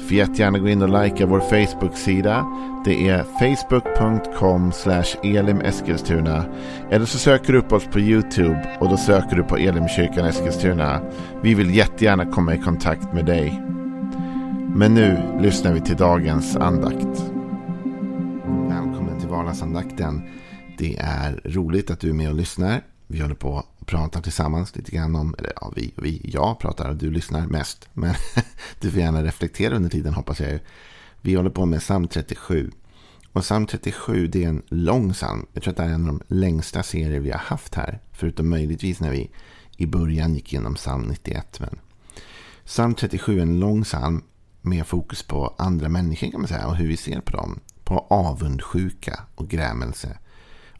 Får jättegärna gå in och likea vår Facebook-sida. Det är facebook.com elimeskilstuna. Eller så söker du upp oss på YouTube och då söker du på Elimkyrkan Eskilstuna. Vi vill jättegärna komma i kontakt med dig. Men nu lyssnar vi till dagens andakt. Välkommen till vardagsandakten. Det är roligt att du är med och lyssnar. Vi håller på pratar tillsammans lite grann om, eller ja, vi, vi, jag pratar och du lyssnar mest. Men du får gärna reflektera under tiden hoppas jag. Vi håller på med psalm 37. Och psalm 37 det är en lång psalm. Jag tror att det är en av de längsta serier vi har haft här. Förutom möjligtvis när vi i början gick igenom psalm 91. Men psalm 37 är en lång psalm med fokus på andra människor kan man säga. Och hur vi ser på dem. På avundsjuka och grämelse.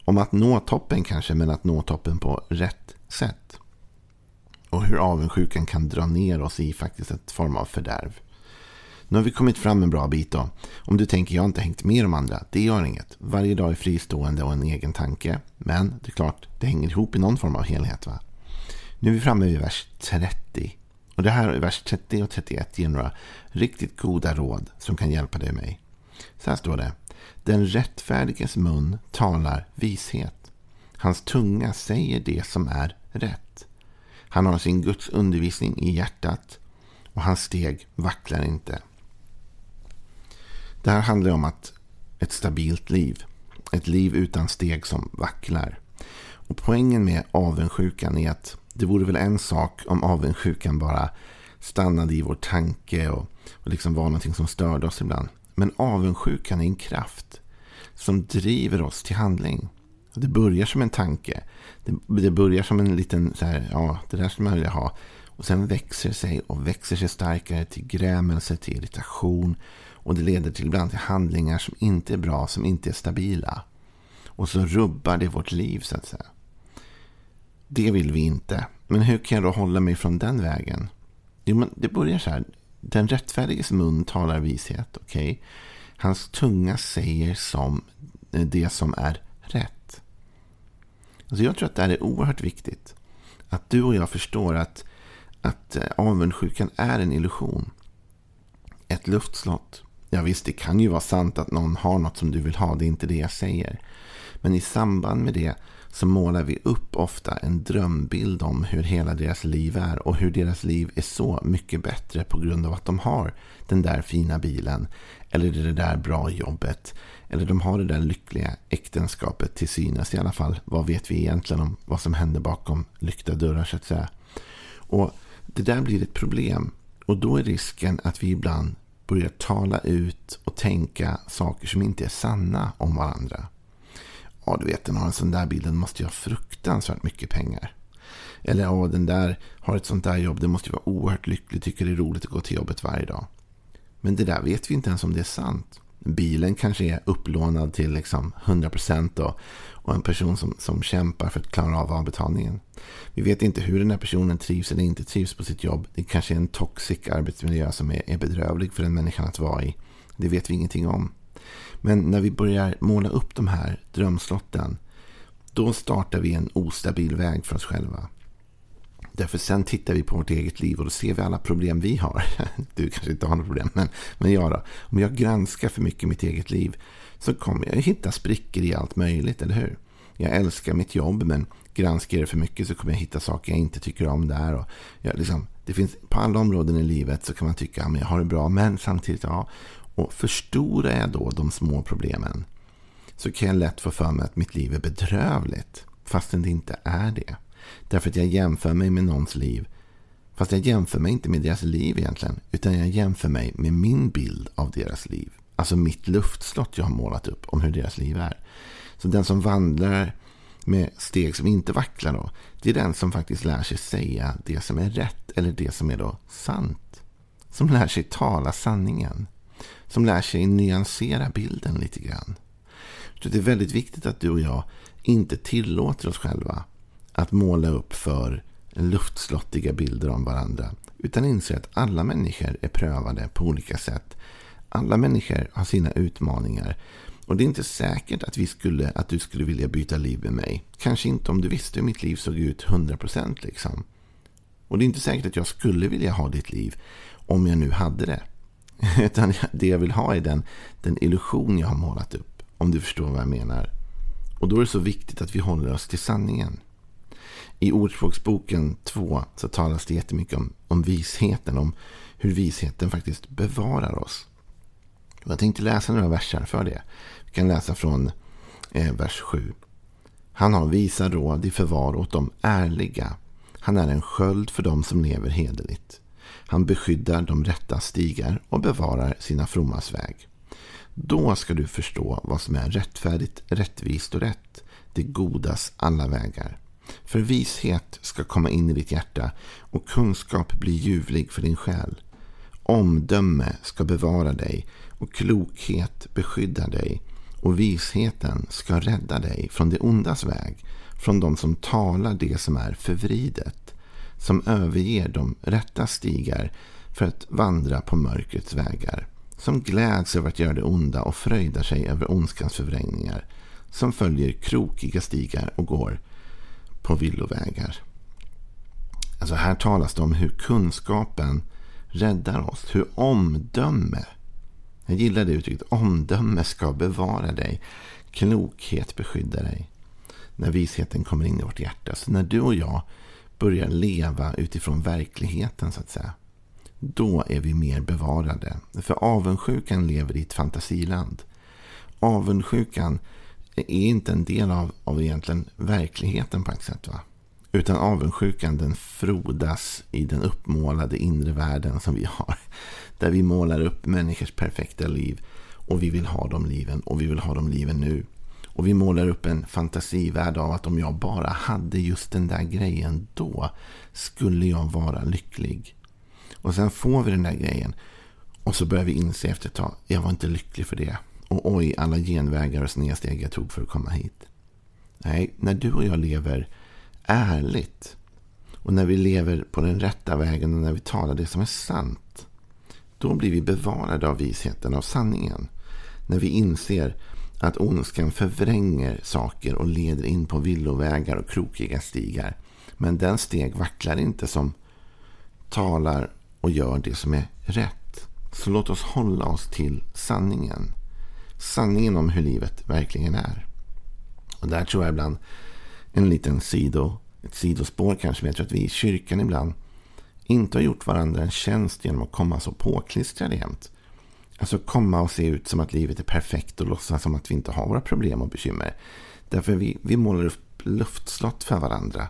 Om att nå toppen kanske, men att nå toppen på rätt sätt. Och hur avundsjukan kan dra ner oss i faktiskt ett form av fördärv. Nu har vi kommit fram en bra bit då. Om du tänker jag har inte hängt med de andra, det gör inget. Varje dag är fristående och en egen tanke. Men det är klart, det hänger ihop i någon form av helhet. va? Nu är vi framme vid vers 30. Och det här, är vers 30 och 31, ger några riktigt goda råd som kan hjälpa dig och mig. Så här står det. Den rättfärdiges mun talar vishet. Hans tunga säger det som är rätt. Han har sin Guds undervisning i hjärtat och hans steg vacklar inte. Det här handlar om att ett stabilt liv. Ett liv utan steg som vacklar. Och poängen med avundsjukan är att det vore väl en sak om avundsjukan bara stannade i vår tanke och, och liksom var någonting som störde oss ibland. Men avundsjukan är en kraft som driver oss till handling. Det börjar som en tanke. Det, det börjar som en liten, så här, ja, det där skulle man vilja ha. Och sen växer sig och växer sig starkare till grämelse, till irritation. Och det leder till ibland till handlingar som inte är bra, som inte är stabila. Och så rubbar det vårt liv så att säga. Det vill vi inte. Men hur kan jag då hålla mig från den vägen? Jo, men det börjar så här. Den rättfärdiges mun talar vishet. Okej. Okay? Hans tunga säger som eh, det som är rätt. Alltså jag tror att det här är oerhört viktigt. Att du och jag förstår att, att eh, avundsjukan är en illusion. Ett luftslott. Ja visst, det kan ju vara sant att någon har något som du vill ha. Det är inte det jag säger. Men i samband med det så målar vi upp ofta en drömbild om hur hela deras liv är och hur deras liv är så mycket bättre på grund av att de har den där fina bilen eller det där bra jobbet eller de har det där lyckliga äktenskapet till synes i alla fall. Vad vet vi egentligen om vad som händer bakom lyckta dörrar så att säga. Och det där blir ett problem och då är risken att vi ibland börjar tala ut och tänka saker som inte är sanna om varandra. Ja, du vet, den har en sån där bil, den måste ju ha fruktansvärt mycket pengar. Eller ja, den där har ett sånt där jobb, den måste ju vara oerhört lycklig, tycker det är roligt att gå till jobbet varje dag. Men det där vet vi inte ens om det är sant. Bilen kanske är upplånad till liksom 100% då, och en person som, som kämpar för att klara av avbetalningen. Vi vet inte hur den här personen trivs eller inte trivs på sitt jobb. Det kanske är en toxic arbetsmiljö som är, är bedrövlig för den människan att vara i. Det vet vi ingenting om. Men när vi börjar måla upp de här drömslotten, då startar vi en ostabil väg för oss själva. Därför sen tittar vi på vårt eget liv och då ser vi alla problem vi har. Du kanske inte har några problem, men, men jag då. Om jag granskar för mycket mitt eget liv så kommer jag hitta sprickor i allt möjligt, eller hur? Jag älskar mitt jobb, men granskar jag det för mycket så kommer jag hitta saker jag inte tycker om där. Och jag, liksom, det finns, på alla områden i livet så kan man tycka att ja, jag har det bra, men samtidigt, ja, och förstorar jag då de små problemen så kan jag lätt få för mig att mitt liv är bedrövligt. Fastän det inte är det. Därför att jag jämför mig med någons liv. Fast jag jämför mig inte med deras liv egentligen. Utan jag jämför mig med min bild av deras liv. Alltså mitt luftslott jag har målat upp om hur deras liv är. Så den som vandrar med steg som inte vacklar då. Det är den som faktiskt lär sig säga det som är rätt. Eller det som är då sant. Som lär sig tala sanningen som lär sig nyansera bilden lite grann. Så det är väldigt viktigt att du och jag inte tillåter oss själva att måla upp för luftslottiga bilder om varandra. Utan inser att alla människor är prövade på olika sätt. Alla människor har sina utmaningar. Och det är inte säkert att, vi skulle, att du skulle vilja byta liv med mig. Kanske inte om du visste hur mitt liv såg ut 100% liksom. Och det är inte säkert att jag skulle vilja ha ditt liv om jag nu hade det. Utan det jag vill ha är den, den illusion jag har målat upp. Om du förstår vad jag menar. Och då är det så viktigt att vi håller oss till sanningen. I Ordspråksboken 2 så talas det jättemycket om, om visheten. Om hur visheten faktiskt bevarar oss. Jag tänkte läsa några verser för det. Vi kan läsa från eh, vers 7. Han har visa råd i förvar åt de ärliga. Han är en sköld för dem som lever hederligt. Han beskyddar de rätta stigar och bevarar sina frommas väg. Då ska du förstå vad som är rättfärdigt, rättvist och rätt, det godas alla vägar. För vishet ska komma in i ditt hjärta och kunskap bli ljuvlig för din själ. Omdöme ska bevara dig och klokhet beskydda dig och visheten ska rädda dig från det ondas väg, från de som talar det som är förvridet, som överger de rätta stigar för att vandra på mörkrets vägar, som gläds över att göra det onda och fröjdar sig över ondskans förvrängningar, som följer krokiga stigar och går på villovägar. Alltså här talas det om hur kunskapen räddar oss. Hur omdöme, jag gillar det uttrycket, omdöme ska bevara dig. Klokhet beskydda dig. När visheten kommer in i vårt hjärta. Så när du och jag börjar leva utifrån verkligheten så att säga. Då är vi mer bevarade. För avundsjukan lever i ett fantasiland. Avundsjukan är inte en del av, av egentligen verkligheten på ett sätt. Va? Utan avundsjukan den frodas i den uppmålade inre världen som vi har. Där vi målar upp människors perfekta liv. Och vi vill ha de liven och vi vill ha de liven nu. Och vi målar upp en fantasivärld av att om jag bara hade just den där grejen då skulle jag vara lycklig. Och sen får vi den där grejen. Och så börjar vi inse efter ett tag, jag var inte lycklig för det. Och oj, alla genvägar och snedsteg jag tog för att komma hit. Nej, när du och jag lever ärligt och när vi lever på den rätta vägen och när vi talar det som är sant. Då blir vi bevarade av visheten, av sanningen. När vi inser att ondskan förvränger saker och leder in på villovägar och krokiga stigar. Men den steg vacklar inte som talar och gör det som är rätt. Så låt oss hålla oss till sanningen sanningen om hur livet verkligen är. Och där tror jag ibland en liten sido, ett sidospår kanske, men jag tror att vi i kyrkan ibland inte har gjort varandra en tjänst genom att komma så påklistrade jämt. Alltså komma och se ut som att livet är perfekt och låtsas som att vi inte har våra problem och bekymmer. Därför vi, vi målar upp luftslott för varandra.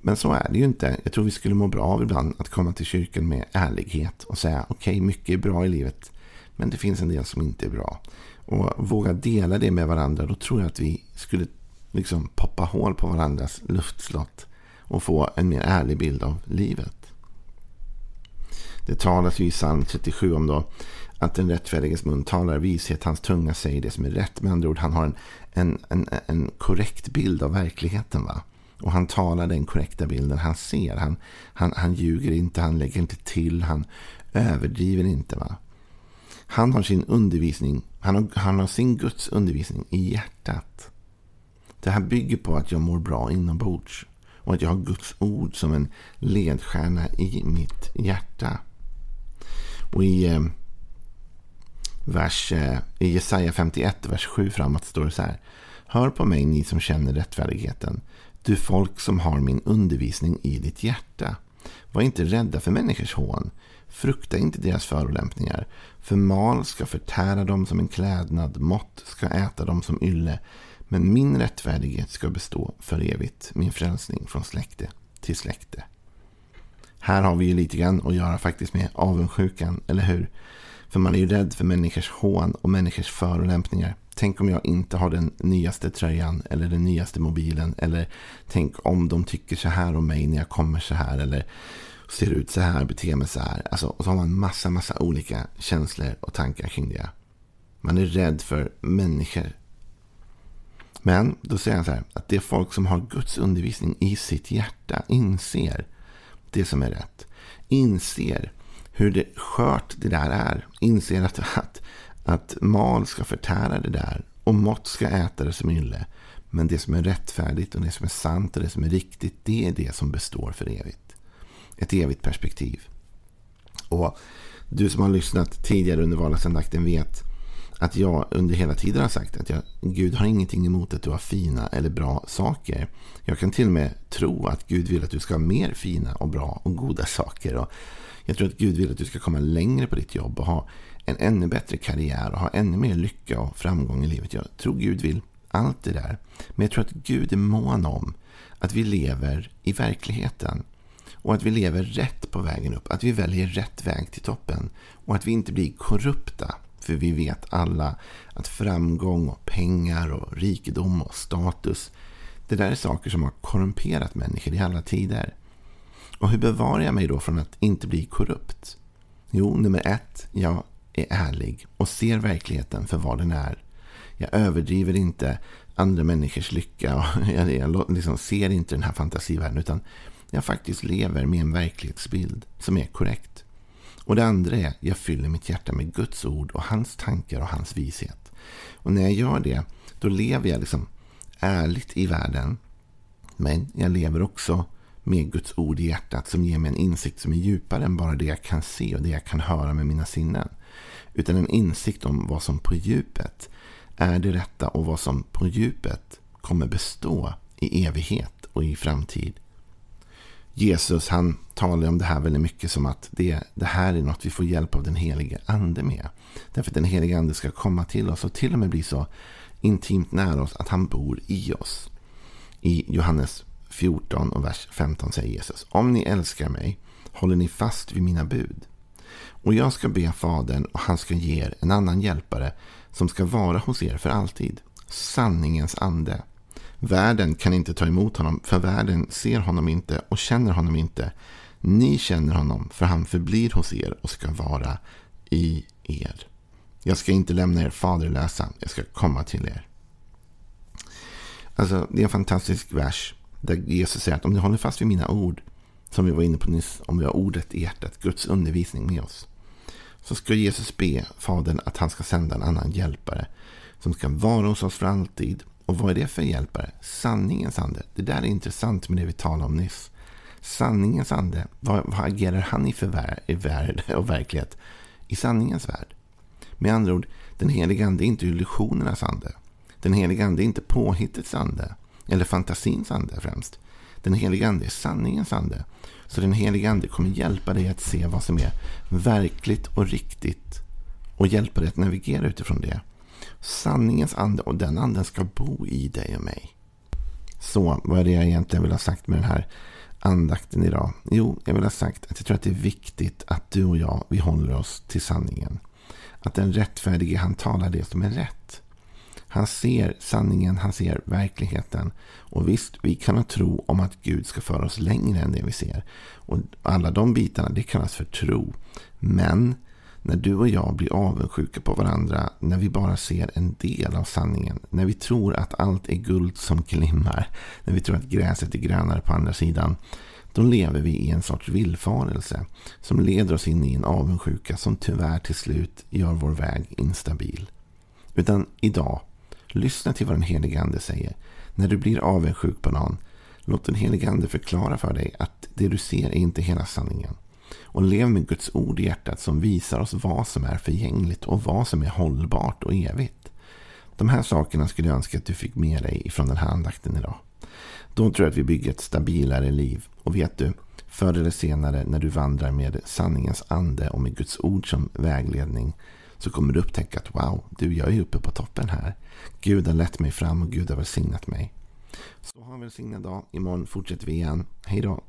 Men så är det ju inte. Jag tror vi skulle må bra av ibland att komma till kyrkan med ärlighet och säga okej, okay, mycket är bra i livet. Men det finns en del som inte är bra och våga dela det med varandra, då tror jag att vi skulle liksom poppa hål på varandras luftslott och få en mer ärlig bild av livet. Det talas ju i psalm 37 om då att den rättfärdiges mun talar vishet, hans tunga säger det som är rätt. Med andra ord, han har en, en, en, en korrekt bild av verkligheten. va? Och han talar den korrekta bilden han ser. Han, han, han ljuger inte, han lägger inte till, han överdriver inte. va? Han har sin undervisning, han har, han har sin Guds undervisning i hjärtat. Det här bygger på att jag mår bra inombords. Och att jag har Guds ord som en ledstjärna i mitt hjärta. Och i, eh, vers, eh, i Jesaja 51, vers 7 framåt står det så här. Hör på mig ni som känner rättfärdigheten. Du folk som har min undervisning i ditt hjärta. Var inte rädda för människors hån. Frukta inte deras förolämpningar. För mal ska förtära dem som en klädnad, mått ska äta dem som ylle. Men min rättfärdighet ska bestå för evigt, min frälsning från släkte till släkte. Här har vi ju lite grann att göra faktiskt med avundsjukan, eller hur? För man är ju rädd för människors hån och människors förolämpningar. Tänk om jag inte har den nyaste tröjan eller den nyaste mobilen. Eller tänk om de tycker så här om mig när jag kommer så här. Eller ser ut så här, beter mig så här. Alltså, och så har man massa, massa olika känslor och tankar kring det. Man är rädd för människor. Men då säger han så här, att det folk som har Guds undervisning i sitt hjärta inser det som är rätt. Inser hur det skört det där är. Inser att, att, att mal ska förtära det där och mått ska äta det som ylle. Men det som är rättfärdigt och det som är sant och det som är riktigt, det är det som består för evigt. Ett evigt perspektiv. Och du som har lyssnat tidigare under vardagsandakten vet att jag under hela tiden har sagt att jag, Gud har ingenting emot att du har fina eller bra saker. Jag kan till och med tro att Gud vill att du ska ha mer fina och bra och goda saker. Och jag tror att Gud vill att du ska komma längre på ditt jobb och ha en ännu bättre karriär och ha ännu mer lycka och framgång i livet. Jag tror Gud vill allt det där. Men jag tror att Gud är mån om att vi lever i verkligheten. Och att vi lever rätt på vägen upp. Att vi väljer rätt väg till toppen. Och att vi inte blir korrupta. För vi vet alla att framgång och pengar och rikedom och status. Det där är saker som har korrumperat människor i alla tider. Och hur bevarar jag mig då från att inte bli korrupt? Jo, nummer ett. Jag är ärlig och ser verkligheten för vad den är. Jag överdriver inte andra människors lycka. Och jag, jag liksom ser inte den här fantasivärlden. Utan jag faktiskt lever med en verklighetsbild som är korrekt. Och det andra är, jag fyller mitt hjärta med Guds ord och hans tankar och hans vishet. Och när jag gör det, då lever jag liksom ärligt i världen. Men jag lever också med Guds ord i hjärtat som ger mig en insikt som är djupare än bara det jag kan se och det jag kan höra med mina sinnen. Utan en insikt om vad som på djupet är det rätta och vad som på djupet kommer bestå i evighet och i framtid. Jesus han talar om det här väldigt mycket som att det, det här är något vi får hjälp av den helige ande med. Därför att den helige ande ska komma till oss och till och med bli så intimt nära oss att han bor i oss. I Johannes 14 och vers 15 säger Jesus. Om ni älskar mig håller ni fast vid mina bud. Och jag ska be Fadern och han ska ge er en annan hjälpare som ska vara hos er för alltid. Sanningens ande. Världen kan inte ta emot honom, för världen ser honom inte och känner honom inte. Ni känner honom, för han förblir hos er och ska vara i er. Jag ska inte lämna er faderlösa, jag ska komma till er. Alltså, det är en fantastisk vers där Jesus säger att om ni håller fast vid mina ord, som vi var inne på nyss, om vi har ordet i hjärtat, Guds undervisning med oss, så ska Jesus be Fadern att han ska sända en annan hjälpare som ska vara hos oss för alltid. Och vad är det för hjälpare? Sanningens ande. Det där är intressant med det vi talade om nyss. Sanningens ande, vad, vad agerar han i för värld, i värld och verklighet? I sanningens värld. Med andra ord, den heliga ande är inte illusionernas ande. Den heliga ande är inte påhittets ande. Eller fantasins ande främst. Den heliga ande är sanningens ande. Så den heliga ande kommer hjälpa dig att se vad som är verkligt och riktigt. Och hjälpa dig att navigera utifrån det. Sanningens ande och den anden ska bo i dig och mig. Så vad är det jag egentligen vill ha sagt med den här andakten idag? Jo, jag vill ha sagt att jag tror att det är viktigt att du och jag, vi håller oss till sanningen. Att den rättfärdige, han talar det som är rätt. Han ser sanningen, han ser verkligheten. Och visst, vi kan ha tro om att Gud ska föra oss längre än det vi ser. Och alla de bitarna, det kallas för tro. Men när du och jag blir avundsjuka på varandra, när vi bara ser en del av sanningen, när vi tror att allt är guld som glimmar, när vi tror att gräset är grönare på andra sidan, då lever vi i en sorts villfarelse som leder oss in i en avundsjuka som tyvärr till slut gör vår väg instabil. Utan idag Lyssna till vad den helige Ande säger. När du blir avundsjuk på någon, låt den helige Ande förklara för dig att det du ser är inte hela sanningen. Och lev med Guds ord i hjärtat som visar oss vad som är förgängligt och vad som är hållbart och evigt. De här sakerna skulle jag önska att du fick med dig från den här andakten idag. Då tror jag att vi bygger ett stabilare liv. Och vet du, förr eller senare när du vandrar med sanningens ande och med Guds ord som vägledning så kommer du upptäcka att wow, du, jag är uppe på toppen här. Gud har lett mig fram och Gud har välsignat mig. Så ha en välsignad dag. Imorgon fortsätter vi igen. Hej då.